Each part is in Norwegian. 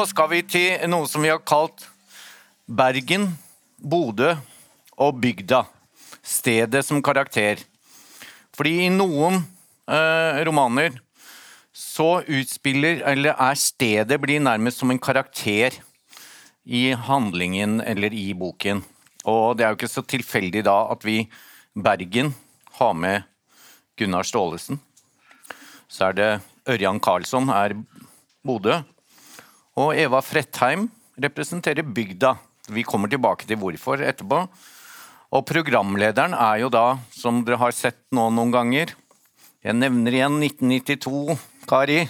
Nå skal vi til noe som vi har kalt Bergen, Bodø og bygda. Stedet som karakter. Fordi i noen eh, romaner så utspiller, eller er stedet blir nærmest som en karakter i handlingen eller i boken. Og det er jo ikke så tilfeldig da at vi Bergen har med Gunnar Staalesen. Så er det Ørjan Karlsson er Bodø. Og Eva Frettheim representerer bygda. Vi kommer tilbake til hvorfor etterpå. Og programlederen er jo da, som dere har sett nå noen ganger Jeg nevner igjen 1992, Kari.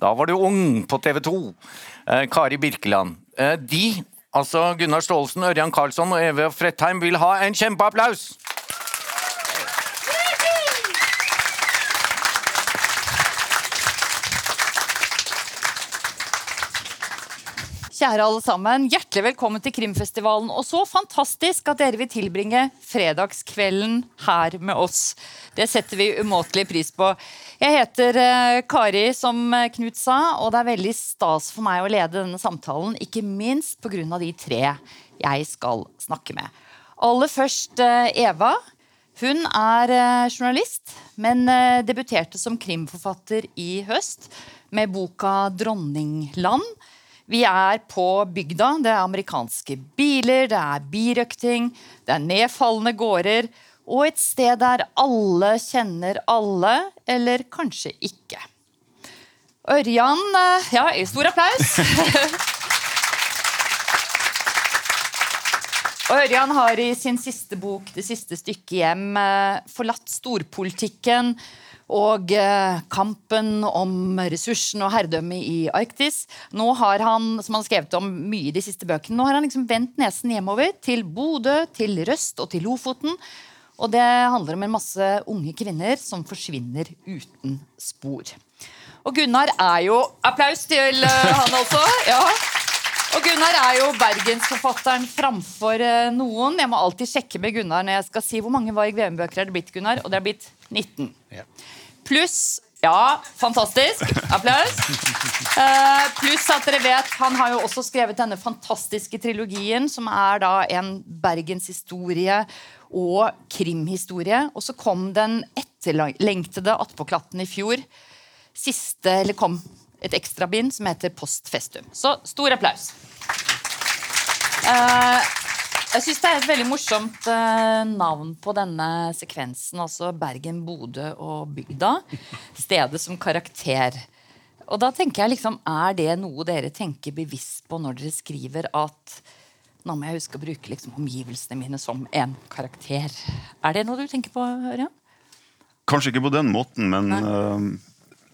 Da var du ung på TV 2. Eh, Kari Birkeland. Eh, de, altså Gunnar Staalesen, Ørjan Karlsson og Eva Frettheim, vil ha en kjempeapplaus! Kjære alle sammen, hjertelig velkommen til Krimfestivalen. Og så fantastisk at dere vil tilbringe fredagskvelden her med oss. Det setter vi umåtelig pris på. Jeg heter eh, Kari, som Knut sa, og det er veldig stas for meg å lede denne samtalen. Ikke minst pga. de tre jeg skal snakke med. Aller først eh, Eva. Hun er eh, journalist, men debuterte som krimforfatter i høst med boka 'Dronningland'. Vi er på bygda. Det er amerikanske biler, det er birøkting, det er nedfalne gårder. Og et sted der alle kjenner alle, eller kanskje ikke. Ørjan eh, Ja, stor applaus. Ørjan har i sin siste bok, 'Det siste stykket hjem', eh, forlatt storpolitikken og eh, kampen om ressursene og herredømmet i Arktis. Nå har han som han har skrevet om mye i de siste bøkene, nå har han liksom vendt nesen hjemover til Bodø, til Røst og til Lofoten. Og det handler om en masse unge kvinner som forsvinner uten spor. Og Gunnar er jo Applaus til uh, han også. ja. Og Gunnar er jo bergensforfatteren framfor uh, noen. Jeg må alltid sjekke med Gunnar når jeg skal si hvor mange Varg Veum-bøker er det blitt. Gunnar? Og det er blitt 19. Ja. Pluss ja, fantastisk. Applaus. Uh, Pluss at dere vet, han har jo også skrevet denne fantastiske trilogien, som er da en bergenshistorie og krimhistorie. Og så kom den etterlengtede attpåklatten i fjor. Siste, eller kom et ekstra bind som heter Post Festum. Så stor applaus. Uh, jeg syns det er et veldig morsomt uh, navn på denne sekvensen. Altså Bergen, Bodø og bygda. Stedet som karakter. Og da tenker jeg liksom, Er det noe dere tenker bevisst på når dere skriver at nå må jeg huske å bruke liksom, omgivelsene mine som en karakter? Er det noe du tenker på, Ørjan? Kanskje ikke på den måten, men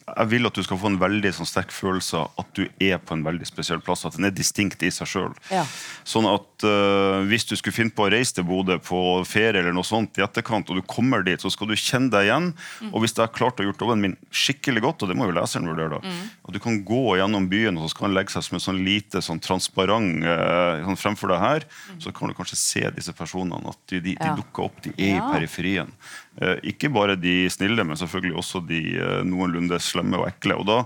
jeg vil at du skal få en veldig sånn, sterk følelse av at du er på en veldig spesiell plass. At den er distinkt i seg sjøl. Ja. Sånn at uh, hvis du skulle finne på å reise til Bodø på ferie, eller noe sånt i etterkant, og du kommer dit, så skal du kjenne deg igjen. Mm. Og hvis jeg har klart å gjort jobben min skikkelig godt, og det må jo leseren vurdere, da, mm. at du kan gå gjennom byen, og så skal han legge seg som en sånn lite sånn transparent uh, sånn fremfor deg her, mm. så kan du kanskje se disse personene. At de, de, de dukker opp, de er ja. i periferien. Uh, ikke bare de snille, men selvfølgelig også de noenlunde slemme og ekle. Og da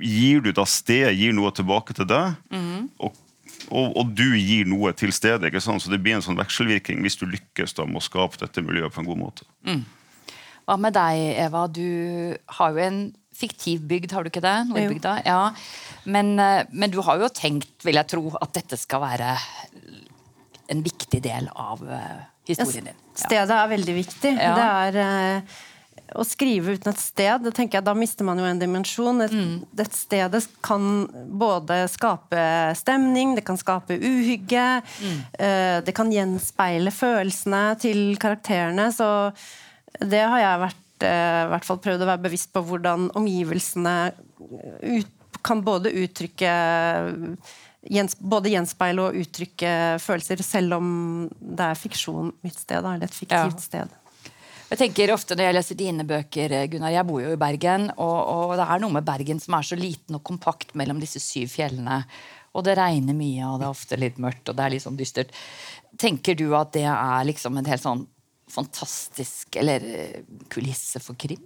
gir du da sted, gir noe tilbake til deg. Mm. Og, og, og, du gir noe til stedet. ikke sant? Så det blir en sånn vekselvirkning hvis du lykkes da med å skape dette miljøet på en god måte. Mm. Hva med deg, Eva? Du har jo en fiktiv bygd, har du ikke det? Nordbygda. Ja. Men, eh, men, du har jo tenkt, vil jeg tro, at dette skal være en viktig del av eh, historien din. Ja. Stedet er veldig viktig. Ja. Det er eh, å skrive uten et sted, det tenker jeg, da mister man jo en dimensjon. Et, mm. et sted kan både skape stemning, det kan skape uhygge. Mm. Uh, det kan gjenspeile følelsene til karakterene. Så det har jeg vært, uh, hvert fall prøvd å være bevisst på hvordan omgivelsene ut, kan både uttrykke både gjenspeile og uttrykke følelser, selv om det er fiksjon mitt sted, eller et fiktivt ja. sted. Jeg tenker ofte Når jeg leser dine bøker, Gunnar, jeg bor jo i Bergen, og, og, det er noe med Bergen som er så liten og kompakt mellom disse syv fjellene. Og det regner mye, og det er ofte litt mørkt, og det er litt sånn dystert. Tenker du at det er liksom en helt sånn fantastisk eller eh, kulisse for krim?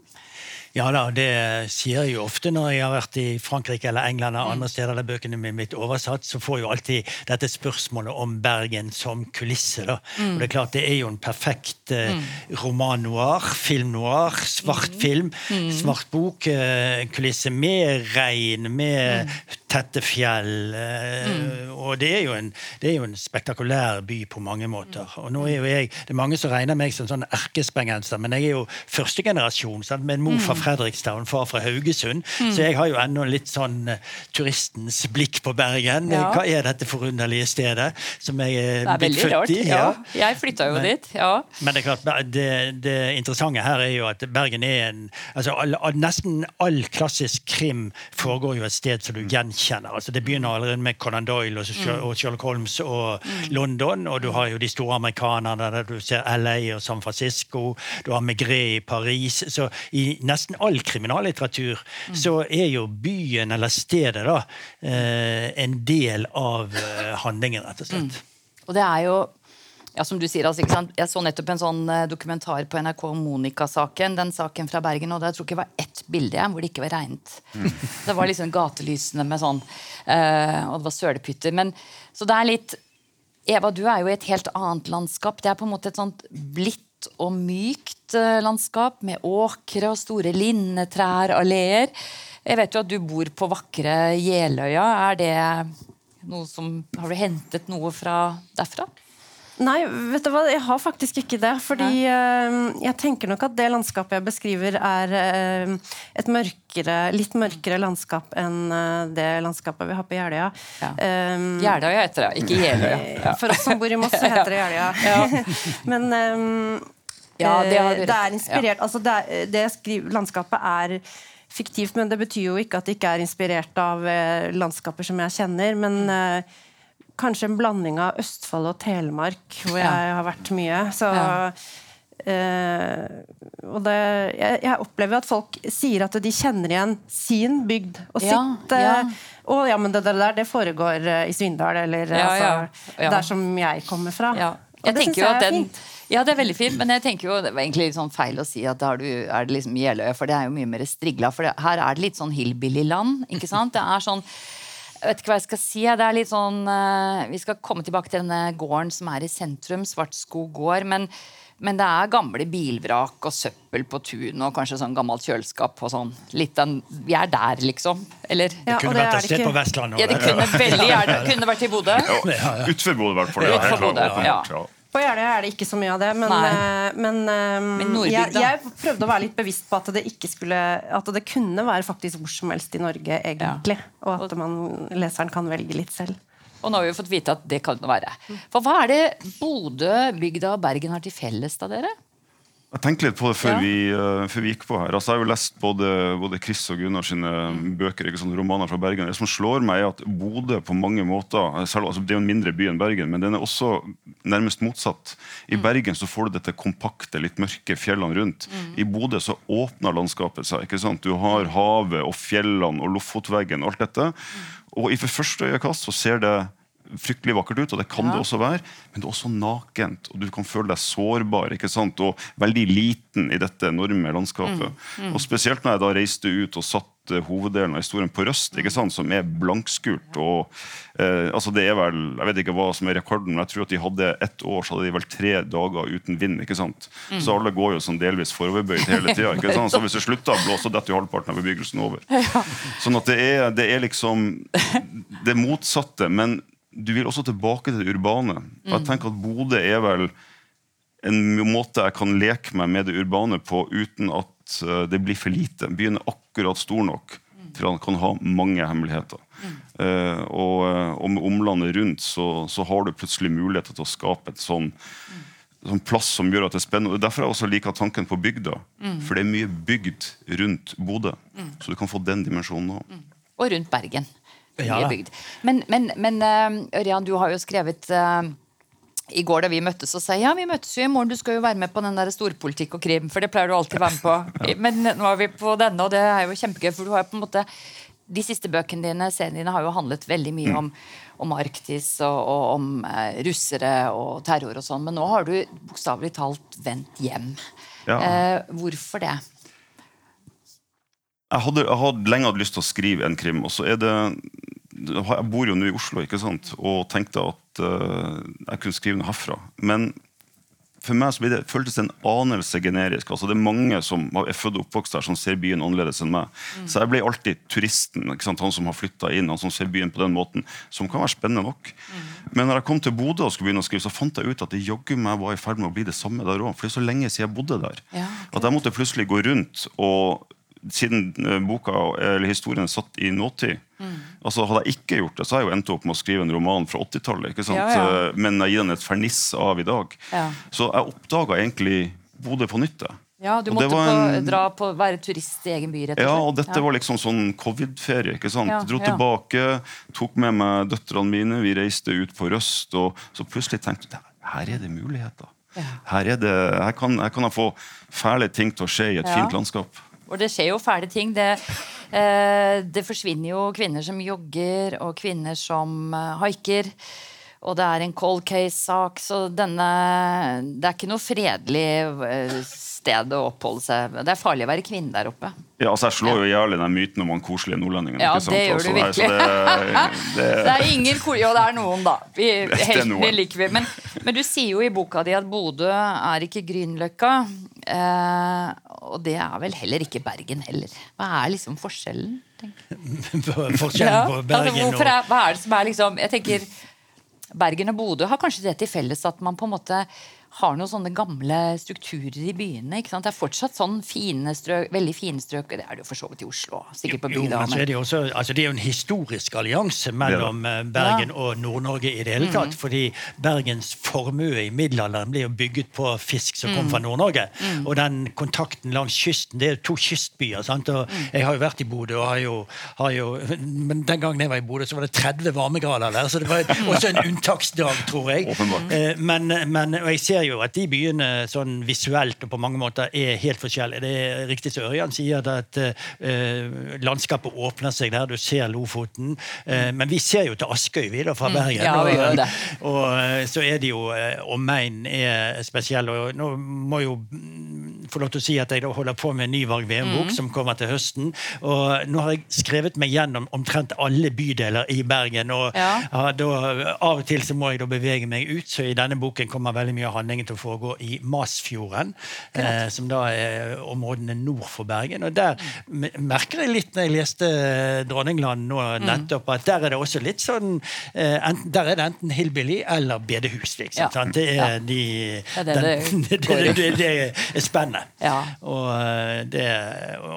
Ja da, det sier jeg jo ofte når jeg har vært i Frankrike eller England eller andre steder der bøkene mine mitt oversatt, så får jo alltid dette spørsmålet om Bergen som kulisse. da. Mm. Og Det er klart det er jo en perfekt eh, mm. roman noir, film noir, svart mm. film, mm. svart bok, eh, kulisse med regn, med mm. tette fjell. Eh, og det er, en, det er, jo en, spektakulær by på mange måter. Og nå er jo jeg, Det er mange som regner meg som sånn erkespengenser, men jeg er jo førstegenerasjon med en mor fra Fredrikstad far fra Haugesund. Mm. Så jeg har jo ennå litt sånn uh, turistens blikk på Bergen. Ja. Hva er dette forunderlige stedet som jeg er, blitt født rart, i? Ja. ja. Jeg flytta jo men, dit. ja. Men det er klart, det, det, interessante her er jo at Bergen er en altså all, all, Nesten all klassisk krim foregår jo et sted som du gjenkjenner. altså Det begynner allerede med Conan Doyle og, mm. og Sherlock Holmes og mm. London, og du har jo de store amerikanerne der du ser LA og San Francisco, du har Migré i Paris. så i nesten all kriminallitteratur mm. så er jo byen eller stedet da eh, en del av eh, handlingen, rett og slett. Mm. Og det er jo ja, som du sier, altså, Jeg så nettopp en sånn uh, dokumentar på NRK om Monica-saken. Den saken fra Bergen, og Jeg tror ikke det var ett bilde hvor det ikke var regnet. Mm. Det var liksom gatelysene med sånn uh, Og det var sølepytter. Men, så det er litt Eva, du er jo i et helt annet landskap. Det er på en måte et sånt og mykt eh, landskap med åkre og store linnetrær, alleer. Jeg vet jo at du bor på vakre Jeløya. Er det noe som Har du hentet noe fra derfra? Nei, vet du hva, jeg har faktisk ikke det. Fordi uh, jeg tenker nok at det landskapet jeg beskriver, er uh, et mørkere, litt mørkere landskap enn uh, det landskapet vi har på Jeløya. Ja. Um, Jeløya heter det, ikke Jeløya. Ja. For oss som bor i Moss, så heter det Jeløya. ja. Men um, ja, det, det, er inspirert altså det, det skriver, Landskapet er fiktivt, men det betyr jo ikke at det ikke er inspirert av landskaper som jeg kjenner. men uh, kanskje en blanding av Østfold og Telemark, hvor jeg ja. har vært mye. Så uh, og det, jeg, jeg, opplever at folk sier at de kjenner igjen sin bygd og ja, sitt ja. Og ja, men det, der det foregår uh, i Svindal, eller altså, der som jeg kommer fra. Og det syns jeg er den, fint. Ja, det er veldig fint, men jeg tenker jo, det var egentlig litt sånn feil å si at da er det liksom Jeløya, for det er jo mye mer strigla. For det, her er det litt sånn hillbilly-land, ikke sant? Det er sånn jeg vet ikke hva jeg skal si. Det er litt sånn, uh, Vi skal komme tilbake til denne gården som er i sentrum, Svartskog gård. Men, men, det er gamle bilvrak og søppel på tunet og kanskje sånn gammelt kjøleskap. og sånn. Litt en, Vi er der, liksom. Eller? Ja, det kunne vært et sted på Vestlandet. Ja, det kunne veldig gjerne kunne vært i Bodø. Ja, Utenfor Bodø, i hvert fall. Ja, helt klart. På Jeløya er det ikke så mye av det, men, uh, men, uh, men jeg, jeg, prøvde å være litt bevisst på at det ikke skulle At det kunne være faktisk hvor som helst i Norge, egentlig. Ja. Og at man, leseren kan velge litt selv. Og nå har vi fått vite at det kan det være. For hva er det Bodø, bygda og Bergen har til felles, da, dere? Jeg tenkte litt på det før, ja. vi, uh, før, vi, gikk på her. Altså, jeg har jo lest både, både Chris og Gunnar sine bøker, ikke sånn, romaner fra Bergen. Det som slår meg, er at Bodø på mange måter selv, altså, Det er jo en mindre by enn Bergen, men den er også nærmest motsatt. I mm. Bergen så får du dette kompakte, litt mørke fjellene rundt. Mm. I Bodø så åpner landskapet seg. ikke sant? Du har havet og fjellene og Lofotveggen og alt dette. Mm. Og i første øyekast så ser det fryktelig vakkert ut, og det kan ja. det også være, men det er også nakent. Og du kan føle deg sårbar ikke sant? og veldig liten i dette enorme landskapet. Mm. Mm. Og Spesielt når jeg da reiste ut og satt hoveddelen av historien på Røst, ikke sant? som er blankskult. og eh, altså det er vel, Jeg vet ikke hva som er rekorden, men jeg tror at de hadde ett år så hadde de vel tre dager uten vind. ikke sant? Mm. Så alle går jo sånn delvis foroverbøyd hele tida. Så hvis det slutter å blåse, detter jo halvparten av bebyggelsen over. Sånn at det er, det er liksom det motsatte. men du vil også tilbake til det urbane. Og jeg tenker at Bodø er vel en måte jeg kan leke meg med det urbane på uten at eh, det blir for lite. Byen er akkurat stor nok til at den kan ha mange hemmeligheter. Mm. Uh, og, eh, og, med omlandet rundt så, så, har du plutselig muligheter til å skape et sånn, mm. sånn plass som gjør at det er spennende. Og Derfor jeg også liker tanken på bygda. Mm. For det er mye bygd rundt Bodø. Så du kan få den dimensjonen òg. Og rundt Bergen. Ja. Men, men, men uh, Ørjan, du har jo skrevet uh, i går da vi møttes og sa ja, vi møttes jo i morgen, du skal jo være med på den der storpolitikk og krim. For det pleier du alltid å være med på. Men nå er vi på denne, og det er jo kjempegøy. For du har jo på en måte de siste bøkene dine seriene dine har jo handlet veldig mye om, om Arktis og, og om uh, russere og terror og sånn. Men nå har du bokstavelig talt vendt hjem. Ja. hvorfor det? Jeg hadde, jeg hadde lenge hatt lyst til å skrive en krim. og så er det Jeg bor jo nå i Oslo ikke sant? og tenkte at uh, jeg kunne skrive noe herfra. Men for meg så det, føltes det en anelse generisk. altså Det er mange som er født og oppvokst der, som ser byen annerledes enn meg. Mm. Så jeg ble alltid turisten, ikke sant? han som har flytta inn, han som ser byen på den måten. Som kan være spennende nok. Mm. Men når jeg kom til Bodø og skulle begynne å skrive, så fant jeg ut at det jaggu meg var i ferd med å bli det samme der òg. For det er så lenge siden jeg bodde der. Ja. At jeg måtte plutselig gå rundt og siden eh, boka, eller historien satt i nåtid mm. altså Hadde jeg ikke gjort det, så har jeg jo endt opp med å skrive en roman fra 80-tallet. Ja, ja. Eh, men jeg gir den et ferniss av i dag. Ja. Så jeg oppdaga egentlig Bodø på nytt. Ja, Du måtte en, på, dra på, være turist i egen by? rett og slett. Ja, og dette var liksom sånn covid-ferie. ikke sant? Dro tilbake, tok med meg døtrene mine, vi reiste ut på Røst. Og så plutselig tenkte jeg her er det muligheter. Her, er det, her, kan, her kan jeg få fæle ting til å skje i et fint landskap. Og det skjer jo fæle ting. Det, eh, det forsvinner jo kvinner som jogger, og kvinner som eh, haiker. Og det er en cold case-sak, så denne Det er ikke noe fredelig eh, sted å oppholde seg. Det er farlig å være kvinne der oppe. Ja, altså Jeg slår jo i hjel den myten om han koselige nordlendingen. Ja, det gjør du altså, virkelig. det, det, det, er ingen Jo, det er noen, da. Vi, heltene liker vi. Men, men, du sier jo i boka di at Bodø er ikke Grünerløkka. Eh, og det er vel heller ikke Bergen heller. Hva er liksom forskjellen? forskjellen på Bergen ja, altså, er, Hva er det som er liksom Jeg tenker Bergen og Bodø har kanskje det til felles at man på en måte har noen sånne gamle strukturer i byene. ikke sant? Det er fortsatt sånn fine strøk, veldig fine strøk. Det er det jo for så vidt i Oslo. sikkert på bygda. Jo, men så er det, også, altså det er jo en historisk allianse mellom ja. Eh, Bergen ja. og Nord-Norge i det hele tatt. Mm. Fordi Bergens formue i middelalderen ble jo bygget på fisk som kom mm. fra Nord-Norge. Mm. Og den kontakten langs kysten Det er jo to kystbyer. sant? Og mm. Jeg har jo vært i Bodø, og har jo, har jo, men den gangen jeg var i Bodø, så var det 30 varmegrader der. Så det var også en unntaksdag, tror jeg. Eh, men, men, og jeg ser ser jo at de byene sånn visuelt og på mange måter er helt forskjellige. Det er riktig som Ørjan sier, at eh, landskapet åpner seg der. Du ser Lofoten. Eh, men vi ser jo til Askøy vi da, fra mm. Bergen. Ja, vi gjør det. Og, og uh, så er det jo Omegn er spesiell. Og nå må jo få lov til å si at jeg da holder på med en ny Varg Veum-bok mm. som kommer til høsten. Og nå har jeg skrevet meg gjennom omtrent alle bydeler i Bergen. Og ja. da, av og til så må jeg da bevege meg ut, så i denne boken kommer veldig mye av handlingen til å foregå i Masfjorden, eh, som da er områdene nord for Bergen. Og der merker jeg litt når jeg leste Dronningland nå mm. nettopp, at der er det også litt sånn eh, enten, Der er det enten hillbilly eller bedehus. Liksom, ja. Det er de det, den, det, det, det, er spennende. Ja. Og, eh, det,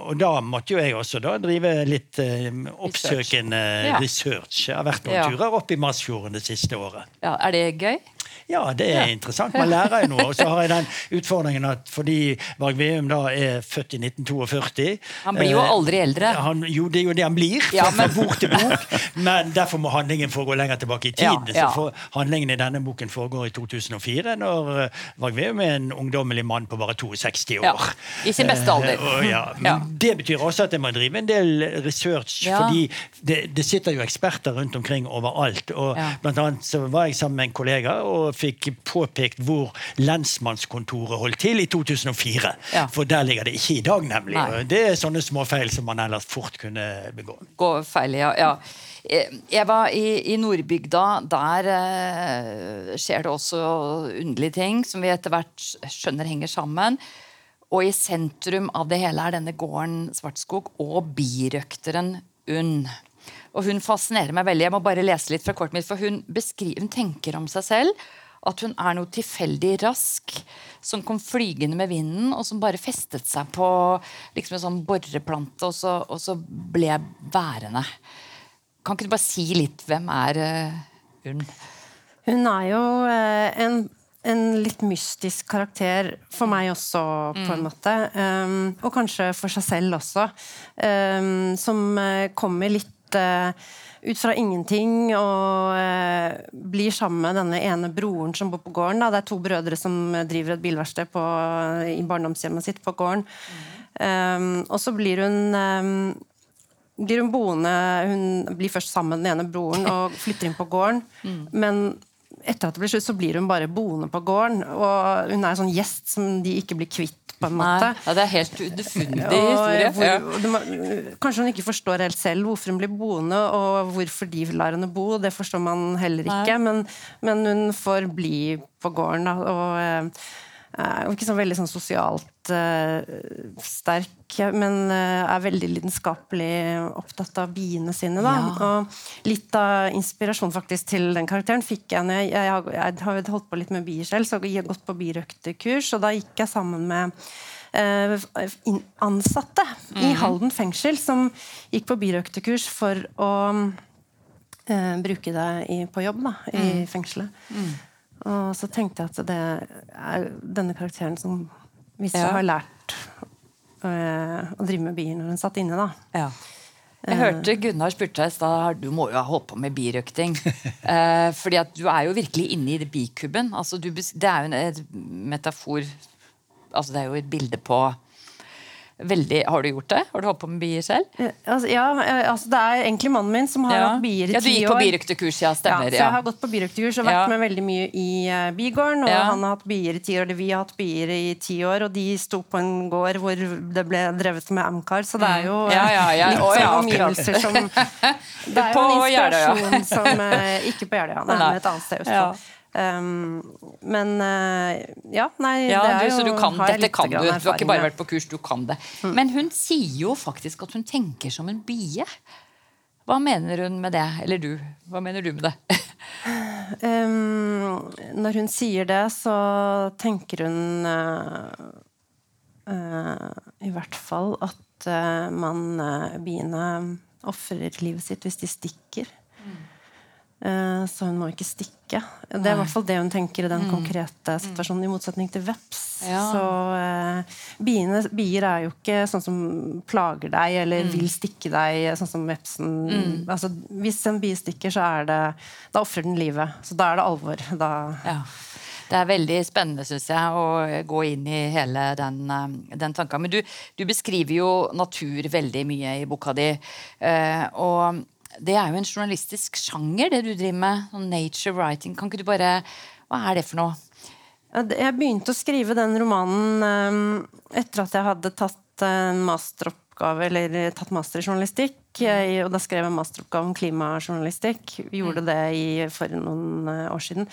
og da måtte jo jeg også da drive litt eh, oppsøkende research. research. Jeg har vært noen ja. turer opp i Masfjorden det siste året. Ja, Er det gøy? Ja, det er interessant. Man lærer jo noe. Og så har jeg den utfordringen at fordi Varg Veum da er født i 1942 Han blir jo eh, aldri eldre. Han, jo, det er jo det han blir, fra, ja, men... bok til bok. Men derfor må handlingen foregå lenger tilbake i tid. Ja, ja. Så handlingen i denne boken foregår i 2004, når uh, Varg Veum er en ungdommelig mann på bare 62 år. I sin beste alder. Uh, og, men det betyr også at jeg må drive en del research, fordi det, det, sitter jo eksperter rundt omkring overalt. Og blant annet så var jeg sammen med en kollega. og fikk påpekt hvor lensmannskontoret holdt til i 2004. Ja. For der ligger det ikke i dag, nemlig. Nei. Det er sånne småfeil som man ellers fort kunne begå. Gå feil, ja. ja. Jeg var i, i Nordbygda. Der eh, skjer det også underlige ting som vi etter hvert skjønner henger sammen. Og i sentrum av det hele er denne gården Svartskog og birøkteren Unn. Og Hun fascinerer meg veldig. Jeg må bare lese litt fra kortet mitt, for Hun, hun tenker om seg selv at hun er noe tilfeldig rask som kom flygende med vinden, og som bare festet seg på liksom en sånn boreplante, og så, og så ble værende. Kan ikke du bare si litt hvem er uh, hun? Hun er jo uh, en, en, litt mystisk karakter for meg også, på en mm. måte. Um, og kanskje for seg selv også. Um, som uh, kommer litt ut fra ingenting og eh, blir sammen med denne ene broren som bor på gården. Da. Det er to brødre som driver et bilverksted i barndomshjemmet sitt på gården. Mm. Um, og så blir hun um, blir hun boende Hun blir først sammen med den ene broren og flytter inn på gården. Mm. Men etter at det blir slutt, så blir hun bare boende på gården. Og hun er en sånn gjest som de ikke blir kvitt, på en måte. Nei, ja, det er helt underfundig historie. Hvor, ja. kanskje hun ikke forstår helt selv hvorfor hun blir boende, og hvorfor de lar henne bo. Det forstår man heller ikke. Men, men, hun får bli på gården, da. Og, eh, og ikke sånn veldig sånn sosialt uh, sterk, men uh, er veldig lidenskapelig opptatt av biene sine. Da. Ja. Og litt av inspirasjonen faktisk til den karakteren fikk jeg når jeg, jeg, har, jeg har holdt på litt med bier selv, så jeg har gått på birøktekurs, og da gikk jeg sammen med uh, ansatte mm. i. Halden fengsel som gikk på birøktekurs for å bruke det i, på jobb da, i mm. fengselet. Mm. Og så tenkte jeg at det er denne karakteren som hvis ja. har lært øh, å drive med bier når hun satt inne, da. Ja. Jeg hørte Gunnar spurte deg i stad du må jo ha holdt på med birøkting. eh, fordi at du er jo virkelig inne i bikuben. Altså, det er jo en, en metafor altså Det er jo et bilde på Veldig, har du gjort det? Har du holdt på med bier selv? Altså, ja, eh, altså Det er egentlig mannen min som har ja. hatt bier i ti år. Ja, Du gikk på birøktekurs, ja. Stemmer. Ja, så jeg har gått på birøktekurs og vært ja. med veldig mye i uh, bigården. Og han har hatt bier i ti år, vi har hatt bier i ti år, og de sto på en gård hvor det ble drevet med Amcar, så det er jo uh, litt sånn omgivelser som Det er jo en inspirasjon som uh, Ikke på Jeløya, men et annet sted i Østfold. Um, men uh, ja, nei ja, det er du, Så du kan, dette kan du. Du har ikke bare vært på kurs, du kan det. Mm. Men hun sier jo faktisk at hun tenker som en bie. Hva mener hun med det? Eller du. Hva mener du med det? um, når hun sier det, så tenker hun uh, uh, i hvert fall at man biene ofrer livet sitt hvis de stikker. Mm. Eh, så hun må ikke stikke. Det er i hvert fall det hun tenker i den mm. konkrete situasjonen, i motsetning til veps. Ja. Så uh, biene, bier er jo ikke sånn som plager deg eller mm. vil stikke deg, sånn som vepsen. Mm. Altså, hvis en bie stikker, så er det Da ofrer den livet. Så da er det alvor. Da ja. Det er veldig spennende, synes jeg, å gå inn i hele den, eh, den tanken. Men du, du, beskriver jo natur veldig mye i boka di. og det er jo en journalistisk sjanger, det du driver med. Sånn nature writing. Kan ikke du bare Hva er det for noe? Jeg begynte å skrive den romanen um, etter at jeg hadde tatt en masteroppgave, eller tatt master i journalistikk. Jeg, og da skrev jeg masteroppgave om klimajournalistikk. Vi gjorde mm. det i, for noen uh, år siden.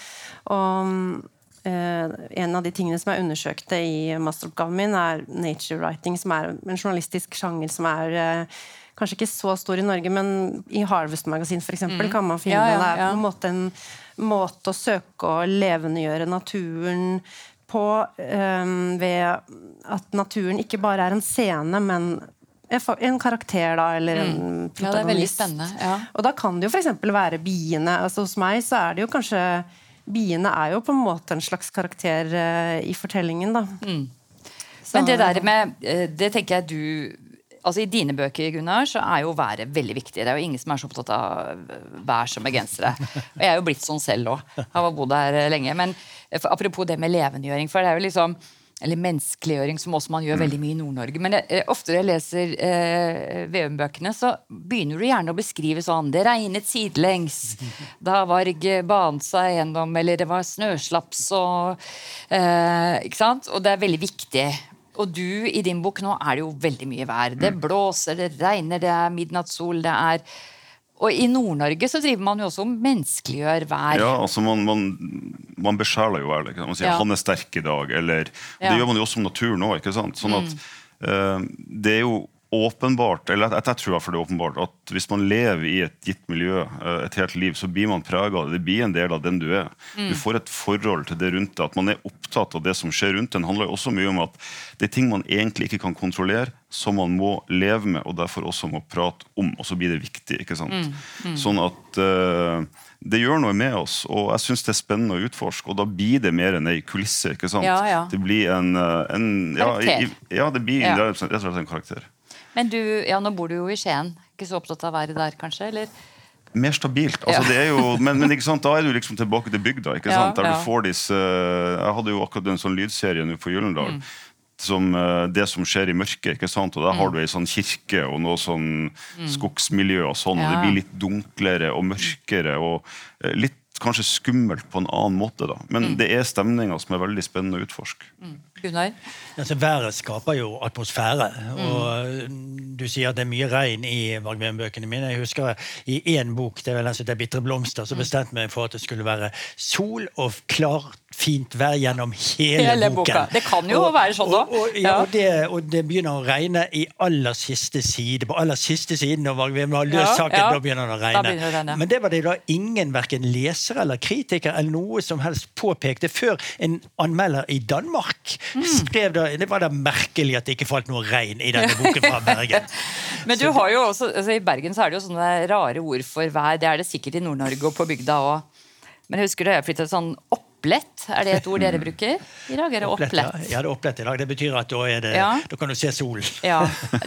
Og en av de tingene som jeg undersøkte i masteroppgaven min, er nature writing, som er en journalistisk sjanger som er kanskje ikke så stor i Norge, men i Harvest Magasin f.eks. Mm. kan man finne ja, ja, ja. Det er på en måte en måte å søke å levendegjøre naturen på um, ved at naturen ikke bare er en scene, men en karakter, da, eller en mm. protagonist. Ja, det er veldig spennende. Ja. Og da kan det jo f.eks. være biene. Altså, hos meg så er det jo kanskje Biene er jo på en måte en slags karakter uh, i fortellingen, da. Mm. Men det der med eh, Det tenker jeg du altså I dine bøker Gunnar, så er jo været veldig viktig. Det er jo ingen som er så opptatt av vær som bergensere. Og jeg er jo blitt sånn selv òg. Har bodd her lenge. Men apropos det med levendegjøring. for det er jo liksom eller menneskeliggjøring, som også man gjør veldig mye i Nord-Norge. Men jeg, ofte når jeg leser eh, VM-bøkene, så begynner du gjerne å beskrive sånn Det regnet sidelengs. Da Varg banet seg gjennom, eller det var snøslaps og eh, Ikke sant? Og det er veldig viktig. Og du, i din bok nå er det jo veldig mye vær. Det mm. blåser, det regner, det er midnattssol, det er og i Nord-Norge så driver man jo også og menneskeliggjør vær. Ja, altså man, man, man besjeler jo været. Man sier ja. 'han er sterk i dag', eller ja. Det gjør man jo også om naturen òg. Sånn at mm. uh, det er jo åpenbart, eller jeg, jeg tror for det er åpenbart, at hvis man lever i et gitt miljø eh, et helt liv, så blir man prega av det. Det blir en del av den du er. Mm. Du får et forhold til det rundt deg. At man er opptatt av det som skjer rundt en, handler også mye om at det er ting man egentlig ikke kan kontrollere, som man må leve med, og derfor også må prate om. Og så blir det viktig. ikke sant? Mm. Mm. Sånn at uh, det gjør noe med oss, og jeg syns det er spennende å utforske. Og da blir det mer enn ei kulisse. ikke sant? Ja, ja. Det blir en, eh, en ja, i, ja, det blir rett og slett en karakter. Men du, ja, nå bor du jo i Skien. Ikke så opptatt av været der, kanskje? eller? Mer stabilt. Altså, ja. det er jo, men, men da er du liksom tilbake til bygda. ikke sant? Der du får disse, Jeg hadde jo akkurat en sånn lydserie nå for Gyllendal. Mm. Som, eh, det som skjer i mørket. ikke sant? Og Der har mm. du ei sånn kirke og noe sånn mm. skogsmiljø og sånn. og Det blir litt dunklere og mørkere. og eh, litt kanskje skummelt på en annen måte. da. Men mm. det er stemninger som er veldig spennende å utforske. Mm. Gunnar? Altså, været skaper jo atmosfære. Mm. og Du sier at det er mye regn i Vargveien-bøkene mine. Jeg husker I én bok det er vel som heter 'Bitre blomster' så mm. bestemte meg for at det skulle være sol og klart fint vær gjennom hele, hele boken. Boka. Det kan jo og, være sånn, da. Og, og, ja, det, og, det, begynner å regne i aller siste side. På aller siste siden når vi har løst saken, ja, ja. da begynner det å regne. Det regne. Men det var det da ingen verken leser eller kritiker eller noe som helst påpekte før en anmelder i Danmark mm. skrev da Det var da merkelig at det ikke falt noe regn i denne boken fra Bergen. Men du har jo også, altså I Bergen så er det jo sånne rare ord for vær. Det er det sikkert i Nord-Norge og på bygda òg. Men jeg husker da jeg flyttet sånn opp opplett? Er det et ord dere bruker i dag? Er det opplett? opplett? Ja, det er opplett i dag. Det betyr at da, det, ja. da kan du se solen. Ja.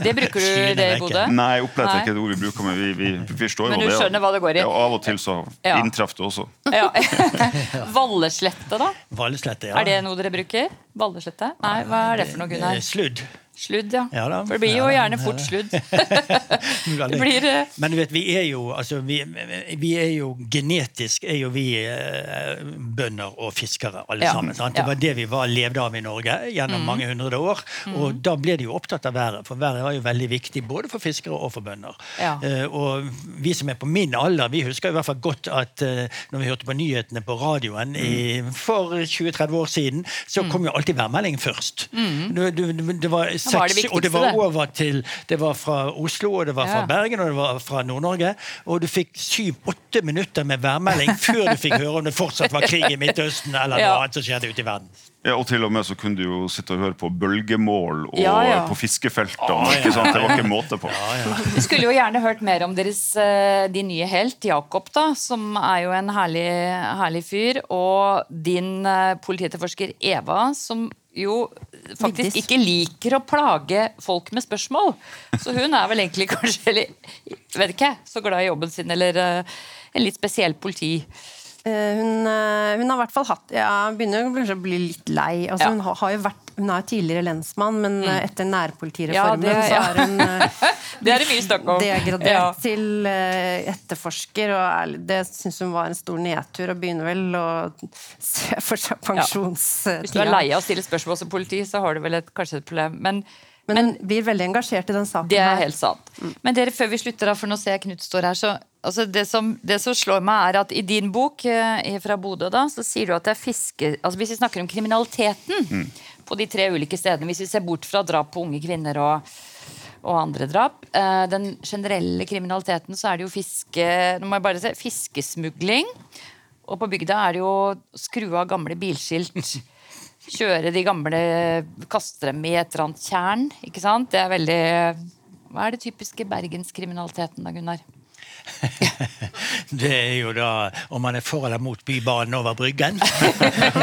Det bruker du det i Bodø? Nei, opplett er ikke et ord vi bruker, men vi, vi, vi forstår men jo det. skjønner hva det går i? Ja, av og til så ja. inntraff det også. Ja. Valleslette, da? Valleslette, ja. Er det noe dere bruker? Valleslette? Nei, hva er det for noe, Gunnar? Sludd. Sludd, ja. ja da, For det blir jo ja, gjerne fort sludd. det blir, uh... Men du vet, vi er jo altså, vi, vi er jo genetisk er jo vi uh, bønder og fiskere alle ja. sammen. Sant? Det var det vi var levde av i Norge gjennom mm. mange hundre år. Mm. Og da ble de jo opptatt av været, for været var jo veldig viktig både for fiskere og for bønder. Uh, og vi som er på min alder, vi husker i hvert fall godt at når vi hørte på nyhetene på radioen mm. i, for 20-30 år siden, så mm. kom jo alltid værmeldingen først. Mm. du, det, det var seks, det og det var over til Det var fra Oslo, og det var fra ja. Bergen og det var fra Nord-Norge. Og du fikk syv-åtte minutter med værmelding før du fikk høre om det fortsatt var krig i Midtøsten eller ja. noe annet som skjedde ute i verden. Ja, og til og med så kunne du jo sitte og høre på bølgemål og ja, ja. på fiskefeltene. Ah, ja, det var ikke måte på. Vi skulle jo gjerne hørt mer om deres de din nye helt, Jakob, da, som er jo en herlig, herlig fyr. Og din uh, politietterforsker Eva, som jo faktisk ikke liker å plage folk med spørsmål. Så hun er vel egentlig kanskje eller, vet ikke, så glad i jobben sin, eller uh, en litt spesiell politi. Uh, hun, uh, hun, har i hvert fall hatt ja, Begynner å bli litt lei. Altså, ja. Hun har, har, jo vært hun er tidligere lensmann, men mm. etter nærpolitireformen ja, det, så er hun det er det mye snakk om. degradert til etterforsker. og Det syns hun var en stor nedtur, og begynner vel å se for seg pensjonstida. Hvis du er lei av å stille spørsmål som politi, så har du vel et, kanskje et problem. men men men blir veldig engasjert i den saken. Det er helt sant. Mm. Men dere, før vi slutter, for nå ser jeg Knut står her, så altså det, som, det, som, slår meg, er at i din bok eh, fra Bodø, da, så sier du at det er fiske... Altså hvis vi snakker om kriminaliteten mm. på de tre ulike stedene, hvis vi ser bort fra drap på unge kvinner og og andre drap. Eh, den generelle kriminaliteten så er det jo fiske, nå må jeg bare se, fiskesmugling. Og på bygda er det jo skru av gamle bilskilt kjøre de gamle Kaste dem i et eller annet tjern. ikke sant? Det er veldig Hva er det typiske bergenskriminaliteten da, Gunnar? det er jo da om man er for eller mot Bybanen over Bryggen.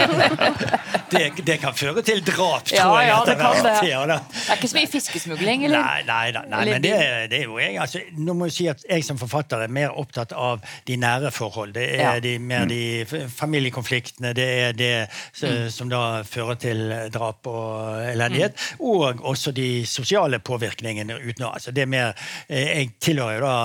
det, det, kan føre til drap, tror ja, jeg. Ja, det, kan det. Ja, det er ikke så mye fiskesmugling, eller? Nei, nei, nei, nei men det, det, er jo jeg. Altså, nå må jeg si at jeg som forfatter er mer opptatt av de nære forhold. Det er ja. de, mer de familiekonfliktene, det er det mm. som da fører til drap og elendighet. Mm. Og også de sosiale påvirkningene utenå. Altså, det er mer, eh, jeg tilhører jo da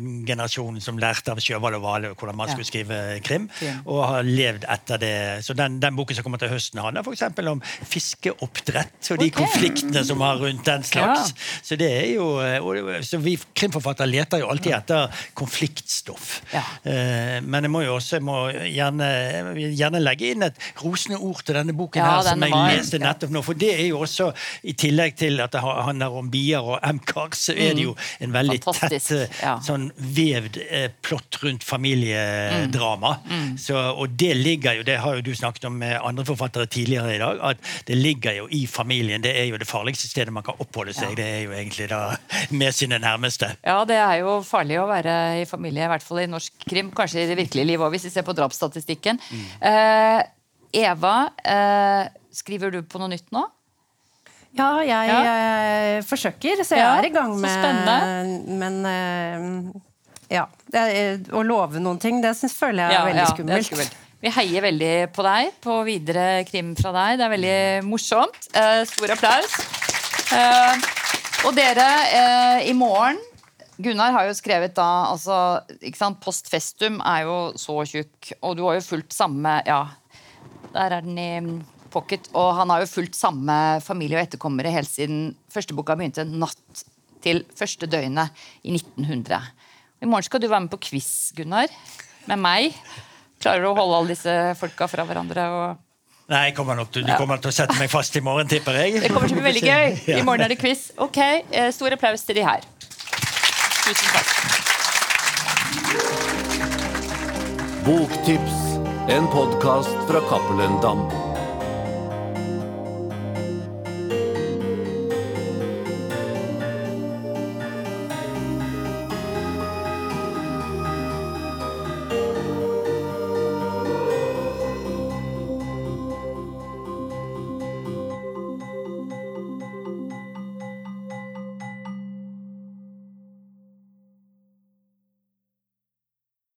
generasjonen som lærte av Sjøvald og Vale hvordan man skulle skrive krim, og har levd etter det. Så den, den boken som kommer til høsten, handler f.eks. om fiskeoppdrett og de okay. konfliktene som har rundt den slags. Ja. Så det er jo, så vi krimforfattere leter jo alltid etter konfliktstoff. Ja. Eh, men jeg må jo også jeg må gjerne, gjerne, legge inn et rosende ord til denne boken ja, her, som jeg var, leste nettopp nå. For det er jo også, i tillegg til at det handler om bier og MCAR, så er det jo mm. en veldig Fantastisk. tett sånn vevd eh, plott rundt familiedrama. Mm. Mm. Så, og det ligger jo, det har jo du snakket om med andre forfattere tidligere i dag, at det ligger jo i familien. Det er jo det farligste stedet man kan oppholde seg. Ja. Det er jo egentlig da med sine nærmeste. Ja, det er jo farlig å være i familie, i hvert fall i norsk krim. Kanskje i det virkelige livet òg, hvis vi ser på drapsstatistikken. Mm. Uh, Eva, uh, skriver du på noe nytt nå? Ja, jeg, ja. jeg forsøker, så jeg ja, er i gang med Men uh, ja. Er, å love noen ting, det synes, føler jeg er ja, veldig skummelt. Ja, skummelt. Vi heier veldig på deg, på videre krim fra deg. Det er veldig morsomt. Eh, stor applaus. Eh, og dere, eh, i morgen Gunnar har jo skrevet da altså, ikke sant, Post festum er jo så tjukk, og du har jo fulgt samme Ja, der er den i pocket. Og han har jo fulgt samme familie og etterkommere helt siden første boka begynte, natt til første døgnet i 1900. I morgen skal du være med på quiz, Gunnar. Med meg. Klarer du å holde alle disse folka fra hverandre? og Nei, jeg kommer nok til, Du kommer til å sette meg fast i morgen, tipper jeg. Det kommer til å bli veldig gøy. I morgen er det quiz. Ok, eh, Stor applaus til de her. Tusen takk. Boktips, en podkast fra Cappelen Dam.